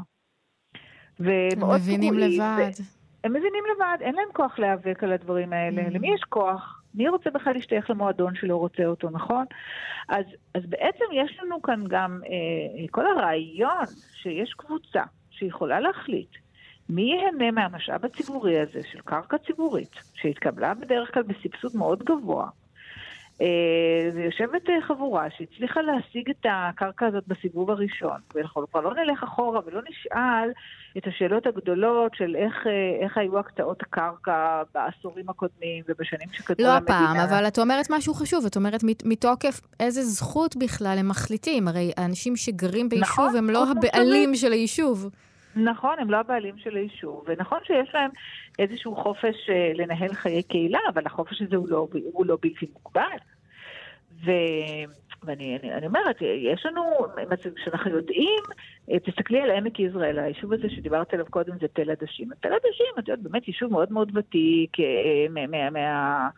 ומאוד מבינים לבד. ו...
הם מבינים לבד, אין להם כוח להיאבק על הדברים האלה. Mm. למי יש כוח? מי רוצה בכלל להשתייך למועדון שלא רוצה אותו, נכון? אז, אז בעצם יש לנו כאן גם אה, כל הרעיון שיש קבוצה שיכולה להחליט מי ייהנה מהמשאב הציבורי הזה של קרקע ציבורית, שהתקבלה בדרך כלל בסבסוד מאוד גבוה, ויושבת אה, חבורה שהצליחה להשיג את הקרקע הזאת בסיבוב הראשון, ואנחנו כבר לא נלך אחורה ולא נשאל את השאלות הגדולות של איך, אה, איך היו הקצאות הקרקע בעשורים הקודמים ובשנים שקדמו
לא למדינה. לא הפעם, אבל את אומרת משהו חשוב, את אומרת מתוקף איזה זכות בכלל הם מחליטים, הרי האנשים שגרים ביישוב נכון, הם לא הבעלים של היישוב.
נכון, הם לא הבעלים של היישוב, ונכון שיש להם איזשהו חופש לנהל חיי קהילה, אבל החופש הזה הוא לא, הוא לא בלתי מוגבל. ו... ואני אני, אני אומרת, יש לנו, כשאנחנו יודעים, תסתכלי על עמק יזרעאל, היישוב הזה שדיברת עליו קודם זה תל עדשים. תל עדשים, את יודעת, באמת יישוב מאוד מאוד ותיק, אה, מה... מה,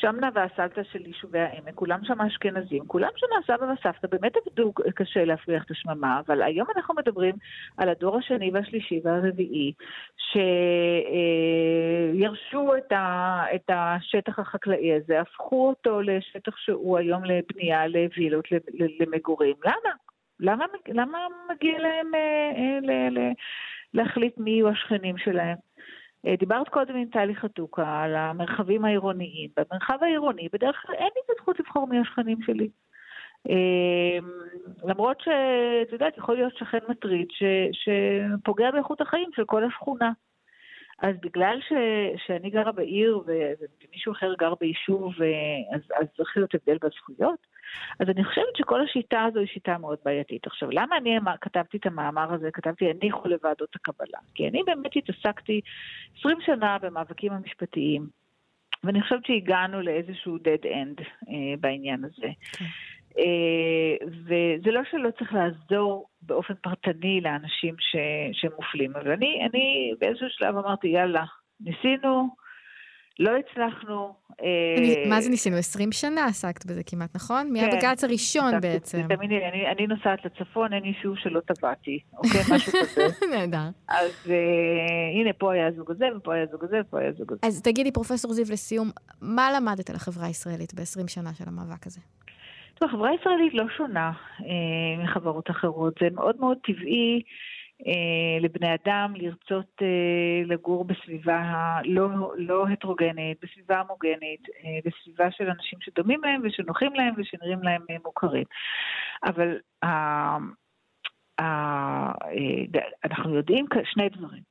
שמנה והסלטה של יישובי העמק, כולם שם אשכנזים, כולם שם הסבא והסבתא באמת עבדו קשה להפריח את השממה, אבל היום אנחנו מדברים על הדור השני והשלישי והרביעי, שירשו את, ה, את השטח החקלאי הזה, הפכו אותו לשטח שהוא היום לבנייה לווילות, למגורים. למה? למה, למה מגיע להם אה, אה, להחליט מי יהיו השכנים שלהם? אה, דיברת קודם עם טלי חתוקה על המרחבים העירוניים. במרחב העירוני בדרך כלל אין לי את הזכות לבחור מי השכנים שלי. אה, למרות שאת יודעת, יכול להיות שכן מטריד ש, שפוגע באיכות החיים של כל השכונה. אז בגלל ש, שאני גרה בעיר ומישהו אחר גר ביישוב, אה, אז, אז צריך להיות הבדל בזכויות. אז אני חושבת שכל השיטה הזו היא שיטה מאוד בעייתית. עכשיו, למה אני כתבתי את המאמר הזה, כתבתי הניחו לוועדות הקבלה? כי אני באמת התעסקתי 20 שנה במאבקים המשפטיים, ואני חושבת שהגענו לאיזשהו dead end אה, בעניין הזה. Okay. אה, וזה לא שלא צריך לעזור באופן פרטני לאנשים ש, שמופלים, אבל אני, אני באיזשהו שלב אמרתי, יאללה, ניסינו, לא הצלחנו,
אה, מה זה ניסינו? 20 שנה עסקת בזה כמעט, נכון? כן. מהבג"ץ הראשון בעצם.
תאמיני לי, אני נוסעת לצפון, אין יישוב שלא טבעתי, אוקיי? משהו כזה.
נהדר.
אז אה, הנה, פה היה הזוג הזה, ופה היה הזוג הזה, ופה היה הזוג הזה.
אז תגידי, פרופ' זיו, לסיום, מה למדת על החברה הישראלית ב-20 שנה של המאבק הזה?
טוב, החברה הישראלית לא שונה אה, מחברות אחרות. זה מאוד מאוד טבעי אה, לבני אדם לרצות אה, לגור בסביבה לא, לא הטרוגנית, בסביבה הומוגנית, אה, בסביבה של אנשים שדומים להם ושנוחים להם ושנראים להם אה, מוכרים. אבל אה, אה, אנחנו יודעים שני דברים.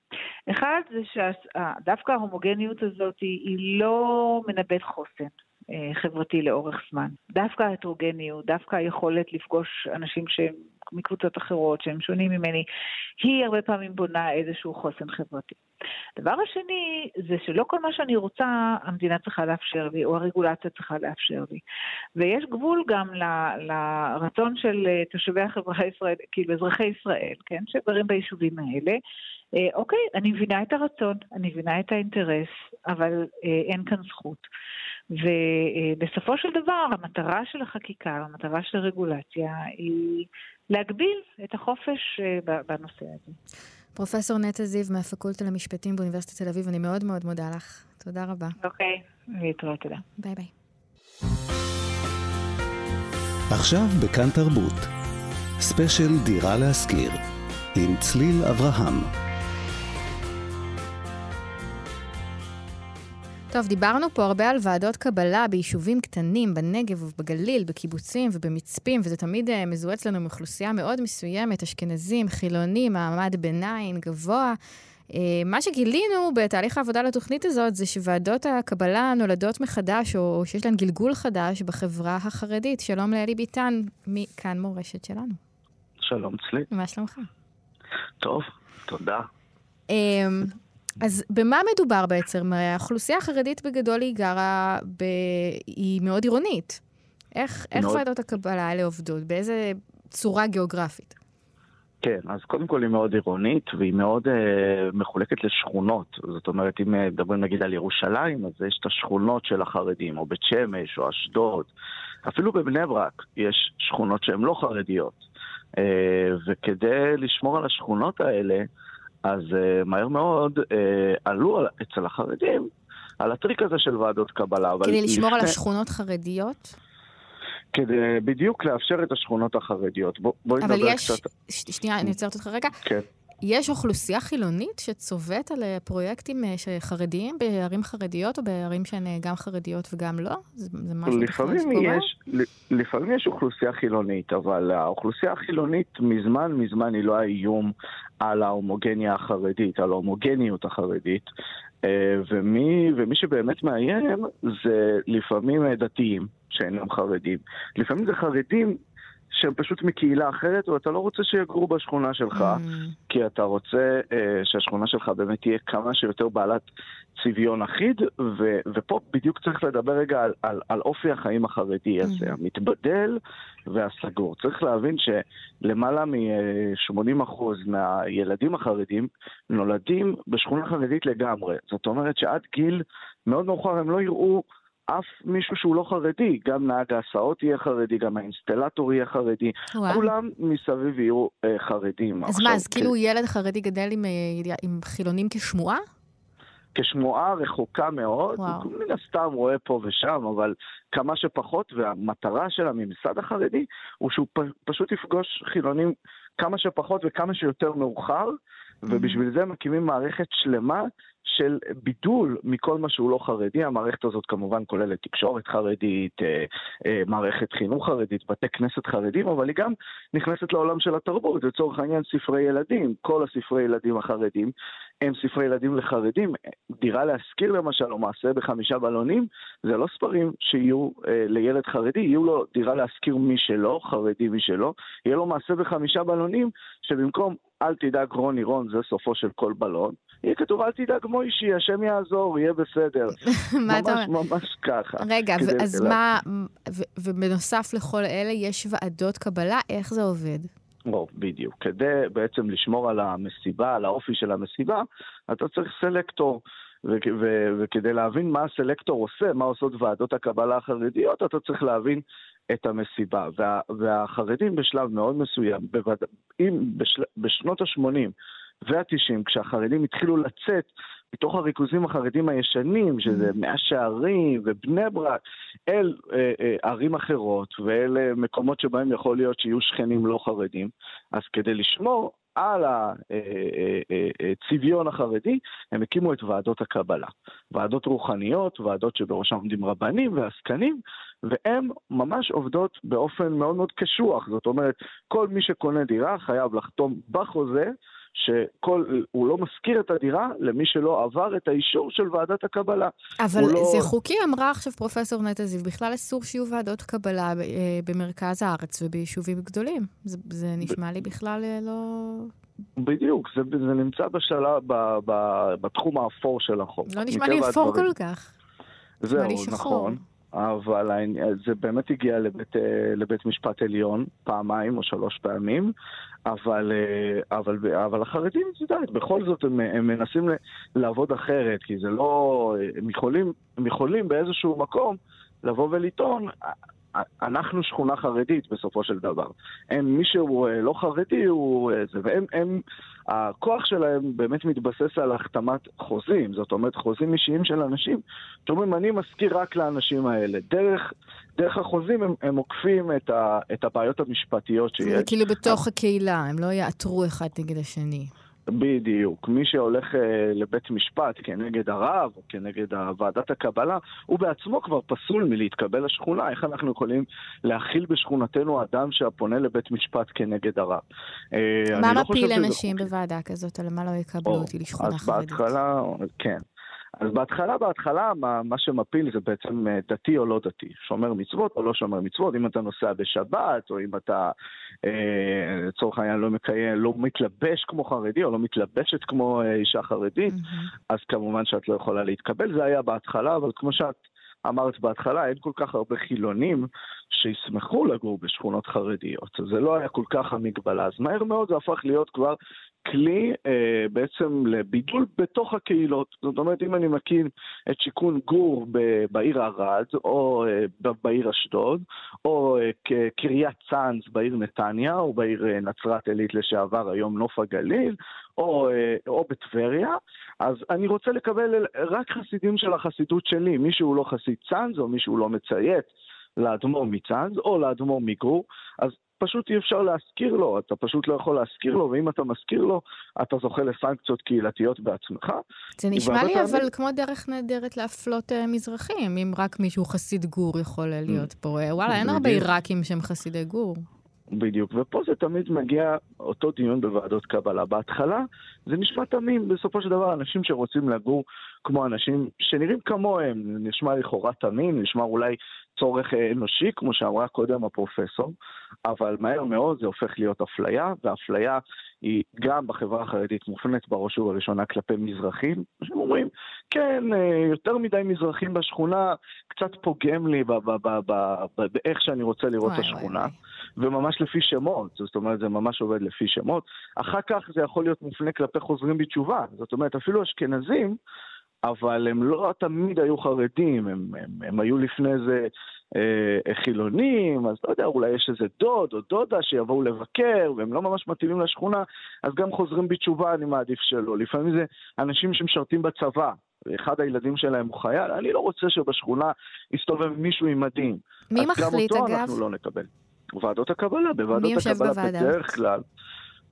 אחד זה שדווקא ההומוגניות הזאת היא לא מנבאת חוסן. אה, חברתי לאורך זמן. דווקא ההטרוגניות, דווקא היכולת לפגוש אנשים שהם מקבוצות אחרות, שהם שונים ממני, היא הרבה פעמים בונה איזשהו חוסן חברתי. הדבר השני זה שלא כל מה שאני רוצה המדינה צריכה לאפשר לי, או הרגולציה צריכה לאפשר לי. ויש גבול גם ל, לרצון של אה, תושבי החברה הישראלית, כאילו אזרחי ישראל, כן, שגרים ביישובים האלה. אה, אוקיי, אני מבינה את הרצון, אני מבינה את האינטרס, אבל אה, אין כאן זכות. ובסופו של דבר, המטרה של החקיקה, המטרה של הרגולציה, היא להגביל את החופש אה, בנושא הזה.
פרופסור נטע זיו מהפקולטה למשפטים באוניברסיטת תל אביב, אני מאוד מאוד מודה לך. תודה רבה.
אוקיי, להתראות, תודה.
ביי ביי.
עכשיו בכאן תרבות. ספיישל דירה להשכיר. עם צליל אברהם.
טוב, דיברנו פה הרבה על ועדות קבלה ביישובים קטנים, בנגב ובגליל, בקיבוצים ובמצפים, וזה תמיד אה, מזוהה אצלנו עם אוכלוסייה מאוד מסוימת, אשכנזים, חילונים, מעמד ביניים, גבוה. Uh, מה שגילינו בתהליך העבודה לתוכנית הזאת זה שוועדות הקבלה נולדות מחדש, או שיש להן גלגול חדש בחברה החרדית. שלום לאלי ביטן, מכאן מורשת שלנו.
שלום צלי.
מה שלומך?
טוב, תודה. Um,
אז במה מדובר בעצם? האוכלוסייה החרדית בגדול היא גרה, ב... היא מאוד עירונית. איך, איך. ועדות הקבלה האלה עובדות? באיזה צורה גיאוגרפית?
כן, אז קודם כל היא מאוד עירונית והיא מאוד אה, מחולקת לשכונות. זאת אומרת, אם אה, מדברים נגיד על ירושלים, אז יש את השכונות של החרדים, או בית שמש, או אשדוד. אפילו בבני ברק יש שכונות שהן לא חרדיות. אה, וכדי לשמור על השכונות האלה, אז uh, מהר מאוד uh, עלו אצל החרדים על הטריק הזה של ועדות קבלה.
כדי לשמור לפני... על השכונות חרדיות?
כדי בדיוק לאפשר את השכונות החרדיות. בוא, בואי נדבר
יש... קצת... ש... שנייה, אני עוצרת אותך רגע.
כן.
יש אוכלוסייה חילונית שצובט על אה, פרויקטים חרדיים בערים חרדיות, או בערים שהן גם חרדיות וגם לא? זה, זה משהו
לפעמים? יש, לפעמים יש אוכלוסייה חילונית, אבל האוכלוסייה החילונית מזמן מזמן היא לא האיום על ההומוגניה החרדית, על ההומוגניות החרדית. אה, ומי, ומי שבאמת מאיים זה לפעמים דתיים שאינם חרדים. לפעמים זה חרדים שהם פשוט מקהילה אחרת, ואתה לא רוצה שיגורו בשכונה שלך, mm. כי אתה רוצה uh, שהשכונה שלך באמת תהיה כמה שיותר בעלת צביון אחיד, ו- ופה בדיוק צריך לדבר רגע על, על, על אופי החיים החרדי הזה, mm. המתבדל והסגור. צריך להבין שלמעלה מ-80% מהילדים החרדים נולדים בשכונה חרדית לגמרי. זאת אומרת שעד גיל מאוד מאוחר הם לא יראו אף מישהו שהוא לא חרדי, גם נהג ההסעות יהיה חרדי, גם האינסטלטור יהיה חרדי, וואו. כולם מסביב יהיו אה, חרדים.
אז עכשיו, מה, אז כאילו ילד חרדי גדל עם, אה, עם חילונים כשמועה?
כשמועה רחוקה מאוד, הוא מן הסתם רואה פה ושם, אבל כמה שפחות, והמטרה של הממסד החרדי הוא שהוא פ, פשוט יפגוש חילונים כמה שפחות וכמה שיותר מאוחר, ובשביל זה מקימים מערכת שלמה של בידול מכל מה שהוא לא חרדי. המערכת הזאת כמובן כוללת תקשורת חרדית, אה, אה, מערכת חינוך חרדית, בתי כנסת חרדים, אבל היא גם נכנסת לעולם של התרבות. לצורך העניין ספרי ילדים, כל הספרי ילדים החרדים הם ספרי ילדים לחרדים. דירה להשכיר למשל, או מעשה בחמישה בלונים, זה לא ספרים שיהיו אה, לילד חרדי, יהיו לו דירה להשכיר מי שלא, חרדי מי שלא, יהיה לו מעשה בחמישה בלונים, שבמקום אל תדאג רוני רון, זה סופו של כל בלון. יהיה כתוב, אל תדאג מוישי, השם יעזור, יהיה בסדר.
מה אתה
אומר? ממש ככה.
רגע, אז מה, ובנוסף לכל אלה, יש ועדות קבלה, איך זה עובד?
או, בדיוק. כדי בעצם לשמור על המסיבה, על האופי של המסיבה, אתה צריך סלקטור. וכדי להבין מה הסלקטור עושה, מה עושות ועדות הקבלה החרדיות, אתה צריך להבין את המסיבה. וה, והחרדים בשלב מאוד מסוים, בווד... אם בשל... בשנות ה-80 וה-90, כשהחרדים התחילו לצאת מתוך הריכוזים החרדים הישנים, שזה mm. מאה שערים ובני ברק, אל אה, אה, ערים אחרות ואל אה, מקומות שבהם יכול להיות שיהיו שכנים לא חרדים, אז כדי לשמור על הצביון החרדי, הם הקימו את ועדות הקבלה. ועדות רוחניות, ועדות שבראשם עומדים רבנים ועסקנים, והן ממש עובדות באופן מאוד מאוד קשוח. זאת אומרת, כל מי שקונה דירה חייב לחתום בחוזה שהוא לא משכיר את הדירה למי שלא עבר את האישור של ועדת הקבלה.
אבל לא... זה חוקי, אמרה עכשיו פרופסור נטע זיו, בכלל אסור שיהיו ועדות קבלה אה, במרכז הארץ וביישובים גדולים. זה, זה נשמע לי בכלל אה, לא...
בדיוק, זה, זה נמצא בשלב, ב, ב, בתחום האפור של החוק.
לא נשמע לי אפור כל כך.
זהו, נכון. אבל זה באמת הגיע לבית, אה, לבית משפט עליון פעמיים או שלוש פעמים, אבל, אה, אבל, אבל החרדים, את יודעת, בכל זאת הם, הם מנסים לעבוד אחרת, כי זה לא... הם יכולים, הם יכולים באיזשהו מקום לבוא ולטעון, אנחנו שכונה חרדית בסופו של דבר. הם, מי שהוא אה, לא חרדי הוא אה, זה, והם, הם, הכוח שלהם באמת מתבסס על החתמת חוזים, זאת אומרת חוזים אישיים של אנשים, שאומרים אני מזכיר רק לאנשים האלה. דרך, דרך החוזים הם, הם עוקפים את, ה, את הבעיות המשפטיות שיש.
זה כאילו בתוך הקהילה, הם לא יעתרו אחד נגד השני.
בדיוק. מי שהולך uh, לבית משפט כנגד הרב או כנגד ועדת הקבלה, הוא בעצמו כבר פסול מלהתקבל לשכונה. איך אנחנו יכולים להכיל בשכונתנו אדם שהפונה לבית משפט כנגד הרב?
Uh, מה לא מפיל אנשים בוועדה כזאת? על מה לא יקבלו אותי לשכונה חרדית?
אז בהתחלה, כן. אז בהתחלה, בהתחלה, מה, מה שמפיל זה בעצם אה, דתי או לא דתי, שומר מצוות או לא שומר מצוות, אם אתה נוסע בשבת, או אם אתה, אה, לצורך אה, העניין, לא מקיים, לא מתלבש כמו חרדי, או לא מתלבשת כמו אה, אישה חרדית, mm-hmm. אז כמובן שאת לא יכולה להתקבל. זה היה בהתחלה, אבל כמו שאת אמרת בהתחלה, אין כל כך הרבה חילונים שישמחו לגור בשכונות חרדיות. זה לא היה כל כך המגבלה. אז מהר מאוד זה הפך להיות כבר כלי אה, בעצם לבידול בתוך הקהילות. זאת אומרת, אם אני מקים את שיכון גור ב- בעיר ערד, או אה, בעיר אשדוד, או אה, קריית צאנז בעיר נתניה, או בעיר אה, נצרת עילית לשעבר, היום נוף הגליל, או, אה, או בטבריה, אז אני רוצה לקבל רק חסידים של החסידות שלי, מי שהוא לא חסיד צאנז, או מי שהוא לא מציית. לאדמו"ר מצאנז או לאדמו"ר מגור, אז פשוט אי אפשר להזכיר לו, אתה פשוט לא יכול להזכיר לו, ואם אתה מזכיר לו, אתה זוכה לסנקציות קהילתיות בעצמך.
זה נשמע לי אבל. כמו דרך נהדרת להפלות uh, מזרחים, אם רק מישהו חסיד גור יכול להיות פה. Uh, וואלה, אין הרבה עיראקים שהם חסידי גור.
בדיוק, ופה זה תמיד מגיע אותו דיון בוועדות קבלה. בהתחלה זה נשמע תמים, בסופו של דבר אנשים שרוצים לגור כמו אנשים שנראים כמוהם, נשמע לכאורה תמים, נשמע אולי צורך אה, אנושי, כמו שאמרה קודם הפרופסור, אבל מהר מאוד זה הופך להיות אפליה, והאפליה היא גם בחברה החרדית מופנית בראש ובראשונה כלפי מזרחים, שהם אומרים, כן, אה, יותר מדי מזרחים בשכונה, קצת פוגם לי באיך שאני רוצה לראות את השכונה, וממש לפי שמות, זאת אומרת, זה ממש עובד לפי שמות. אחר כך זה יכול להיות מופנה כלפי חוזרים בתשובה, זאת אומרת, אפילו אשכנזים, אבל הם לא תמיד היו חרדים, הם, הם, הם היו לפני זה אה, חילונים, אז לא יודע, אולי יש איזה דוד או דודה שיבואו לבקר, והם לא ממש מתאימים לשכונה, אז גם חוזרים בתשובה, אני מעדיף שלא. לפעמים זה אנשים שמשרתים בצבא, אחד הילדים שלהם הוא חייל, אני לא רוצה שבשכונה יסתובב מישהו עם מדים.
מי מחליט,
אגב?
אז
גם אותו אנחנו לא נקבל. ועדות הקבלה, בוועדות הקבלה בדרך כלל.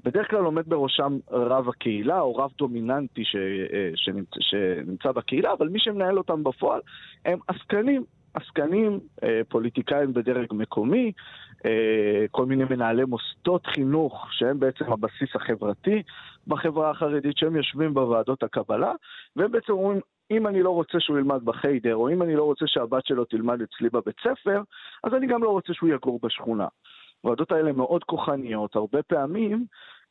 בדרך כלל עומד בראשם רב הקהילה או רב דומיננטי ש, אה, שנמצא, שנמצא בקהילה, אבל מי שמנהל אותם בפועל הם עסקנים, עסקנים, אה, פוליטיקאים בדרג מקומי, אה, כל מיני מנהלי מוסדות חינוך שהם בעצם הבסיס החברתי בחברה החרדית, שהם יושבים בוועדות הקבלה, והם בעצם אומרים, אם אני לא רוצה שהוא ילמד בחיידר, או אם אני לא רוצה שהבת שלו תלמד אצלי בבית ספר, אז אני גם לא רוצה שהוא יגור בשכונה. הוועדות האלה מאוד כוחניות, הרבה פעמים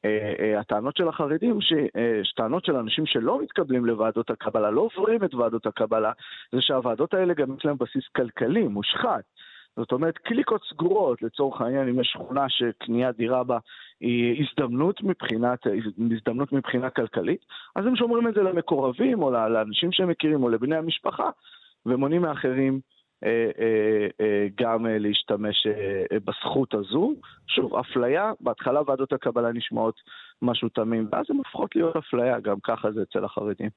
אה, אה, הטענות של החרדים, אה, טענות של אנשים שלא מתקבלים לוועדות הקבלה, לא עוברים את ועדות הקבלה, זה שהוועדות האלה גם יש להן בסיס כלכלי, מושחת. זאת אומרת, קליקות סגורות, לצורך העניין, אם יש שכונה שקניית דירה בה היא הזדמנות מבחינת, הזדמנות מבחינה כלכלית, אז הם שומרים את זה למקורבים או לאנשים שהם מכירים או לבני המשפחה, ומונעים מאחרים אה, אה, אה, גם להשתמש בזכות הזו. שוב, אפליה, בהתחלה ועדות הקבלה נשמעות משהו תמים, ואז הן הופכות להיות אפליה, גם ככה זה אצל החרדים.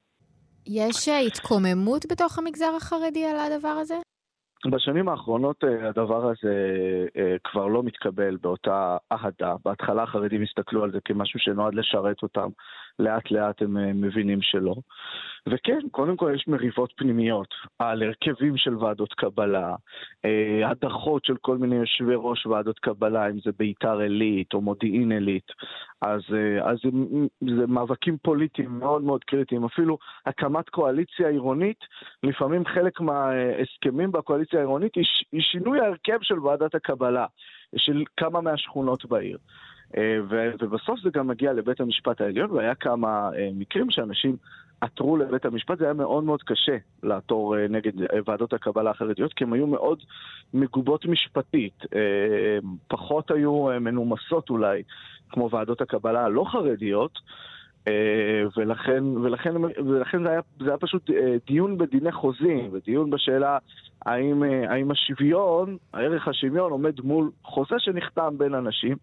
יש התקוממות בתוך המגזר החרדי על הדבר הזה?
בשנים האחרונות אה, הדבר הזה אה, כבר לא מתקבל באותה אהדה. בהתחלה החרדים הסתכלו על זה כמשהו שנועד לשרת אותם, לאט לאט הם אה, מבינים שלא. וכן, קודם כל יש מריבות פנימיות על הרכבים של ועדות קבלה, הדחות של כל מיני יושבי ראש ועדות קבלה, אם זה ביתר עילית או מודיעין עילית. אז, אז זה, זה מאבקים פוליטיים מאוד מאוד קריטיים. אפילו הקמת קואליציה עירונית, לפעמים חלק מההסכמים בקואליציה העירונית היא שינוי ההרכב של ועדת הקבלה, של כמה מהשכונות בעיר. אה, ובסוף זה גם מגיע לבית המשפט העליון, והיה כמה אה, מקרים שאנשים עתרו לבית המשפט, זה היה מאוד מאוד קשה לעתור אה, נגד ועדות הקבלה החרדיות, כי הן היו מאוד מגובות משפטית, פחות היו מנומסות אולי, כמו ועדות הקבלה הלא חרדיות. ולכן, ולכן, ולכן זה, היה, זה היה פשוט דיון בדיני חוזים, ודיון בשאלה האם, האם השוויון, הערך השוויון עומד מול חוזה שנחתם בין אנשים.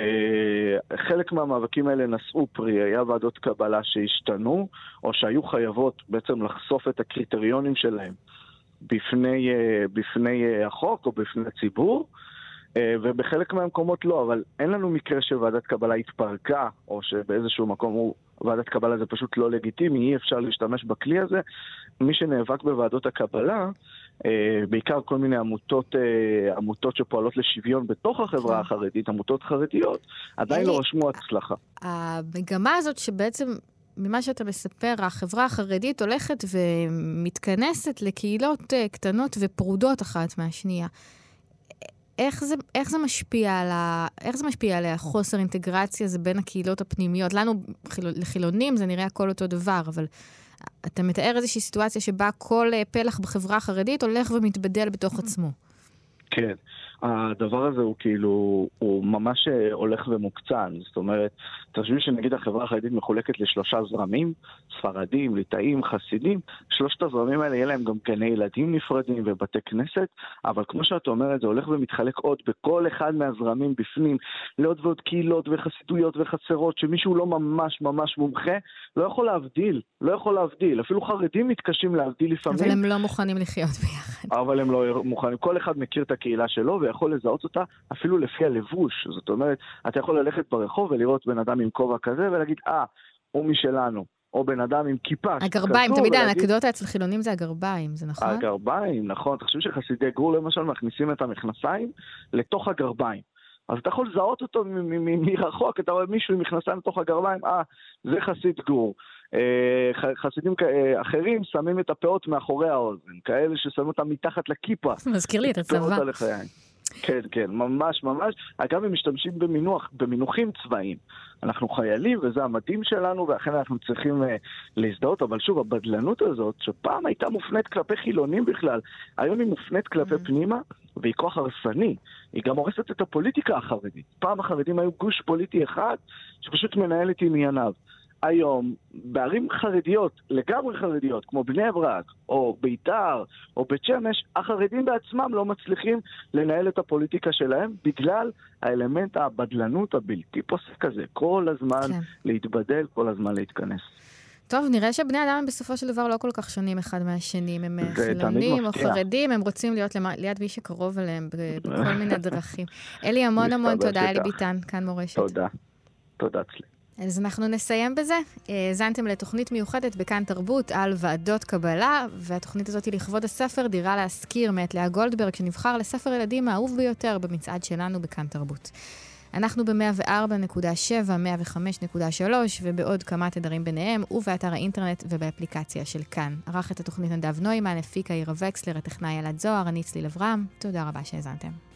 אה, חלק מהמאבקים האלה נשאו פרי, היה ועדות קבלה שהשתנו, או שהיו חייבות בעצם לחשוף את הקריטריונים שלהם בפני, אה, בפני החוק או בפני הציבור, ובחלק מהמקומות לא, אבל אין לנו מקרה שוועדת קבלה התפרקה, או שבאיזשהו מקום הוא, ועדת קבלה זה פשוט לא לגיטימי, אי אפשר להשתמש בכלי הזה. מי שנאבק בוועדות הקבלה אה, בעיקר כל מיני עמותות, אה, עמותות שפועלות לשוויון בתוך החברה כן. החרדית, עמותות חרדיות, עדיין לא רשמו הצלחה.
המגמה הזאת שבעצם... ממה שאתה מספר, החברה החרדית הולכת ומתכנסת לקהילות אה, קטנות ופרודות אחת מהשנייה. איך זה, איך זה משפיע על ה... איך זה משפיע עליה, חוסר אינטגרציה זה בין הקהילות הפנימיות? לנו, לחילונים, זה נראה הכל אותו דבר, אבל אתה מתאר איזושהי סיטואציה שבה כל אה, פלח בחברה החרדית הולך ומתבדל בתוך עצמו.
כן. הדבר הזה הוא כאילו, הוא ממש אה, הולך ומוקצן. זאת אומרת, תחשבי שנגיד החברה החרדית מחולקת לשלושה זרמים, ספרדים, ליטאים, חסידים, שלושת הזרמים האלה יהיה להם גם גני ילדים נפרדים ובתי כנסת, אבל כמו שאת אומרת, זה הולך ומתחלק עוד בכל אחד מהזרמים בפנים, לעוד ועוד קהילות וחסידויות וחצרות, שמישהו לא ממש ממש מומחה, לא יכול להבדיל, לא יכול להבדיל. אפילו חרדים מתקשים להבדיל לפעמים.
אבל הם לא מוכנים לחיות ביחד.
אבל הם לא מוכנים. כל אחד מכיר את הקהילה שלו, ויכול לזהות אותה אפילו לפי הלבוש. זאת אומרת, אתה יכול ללכת ברחוב ולראות בן אדם עם כובע כזה ולהגיד, אה, הוא משלנו. או בן אדם עם כיפה.
הגרביים, תמיד האנקדוטה אצל חילונים זה הגרביים, זה נכון?
הגרביים, נכון. תחשבי שחסידי גור למשל מכניסים את המכנסיים לתוך הגרביים. אז אתה יכול לזהות אותו מרחוק, אתה רואה מישהו עם מכנסיים לתוך הגרביים, אה, זה חסיד גור. אה, חסידים אה, אחרים שמים את הפאות מאחורי האוזן, כאלה ששמים אותם מתחת לכיפה.
מזכיר לי את הצבא.
כן, כן, ממש ממש. אגב, הם משתמשים במינוח, במינוחים צבאיים. אנחנו חיילים וזה המדים שלנו, ואכן אנחנו צריכים uh, להזדהות, אבל שוב, הבדלנות הזאת, שפעם הייתה מופנית כלפי חילונים בכלל, היום היא מופנית כלפי mm. פנימה, והיא כוח הרסני. היא גם הורסת את הפוליטיקה החרדית. פעם החרדים היו גוש פוליטי אחד שפשוט מנהל את ענייניו. היום בערים חרדיות, לגמרי חרדיות, כמו בני ברק, או ביתר, או בית שמש, החרדים בעצמם לא מצליחים לנהל את הפוליטיקה שלהם בגלל האלמנט הבדלנות הבלתי פוסק הזה. כל הזמן כן. להתבדל, כל הזמן להתכנס.
טוב, נראה שבני אדם בסופו של דבר לא כל כך שונים אחד מהשני. הם אה, חילונים או חרדים, הם רוצים להיות למה, ליד מי שקרוב אליהם בכל מיני דרכים. אלי, המון המון תודה, אלי ביטן, כאן מורשת.
תודה. תודה, צלי.
אז אנחנו נסיים בזה. האזנתם לתוכנית מיוחדת בכאן תרבות על ועדות קבלה, והתוכנית הזאת היא לכבוד הספר דירה להשכיר מאת לאה גולדברג, שנבחר לספר ילדים האהוב ביותר במצעד שלנו בכאן תרבות. אנחנו ב-104.7, 105.3 ובעוד כמה תדרים ביניהם, ובאתר האינטרנט ובאפליקציה של כאן. ערך את התוכנית נדב נוימן, הפיקה עירה וקסלר, הטכנאי אלעד זוהר, אני צליל אברהם. תודה רבה שהאזנתם.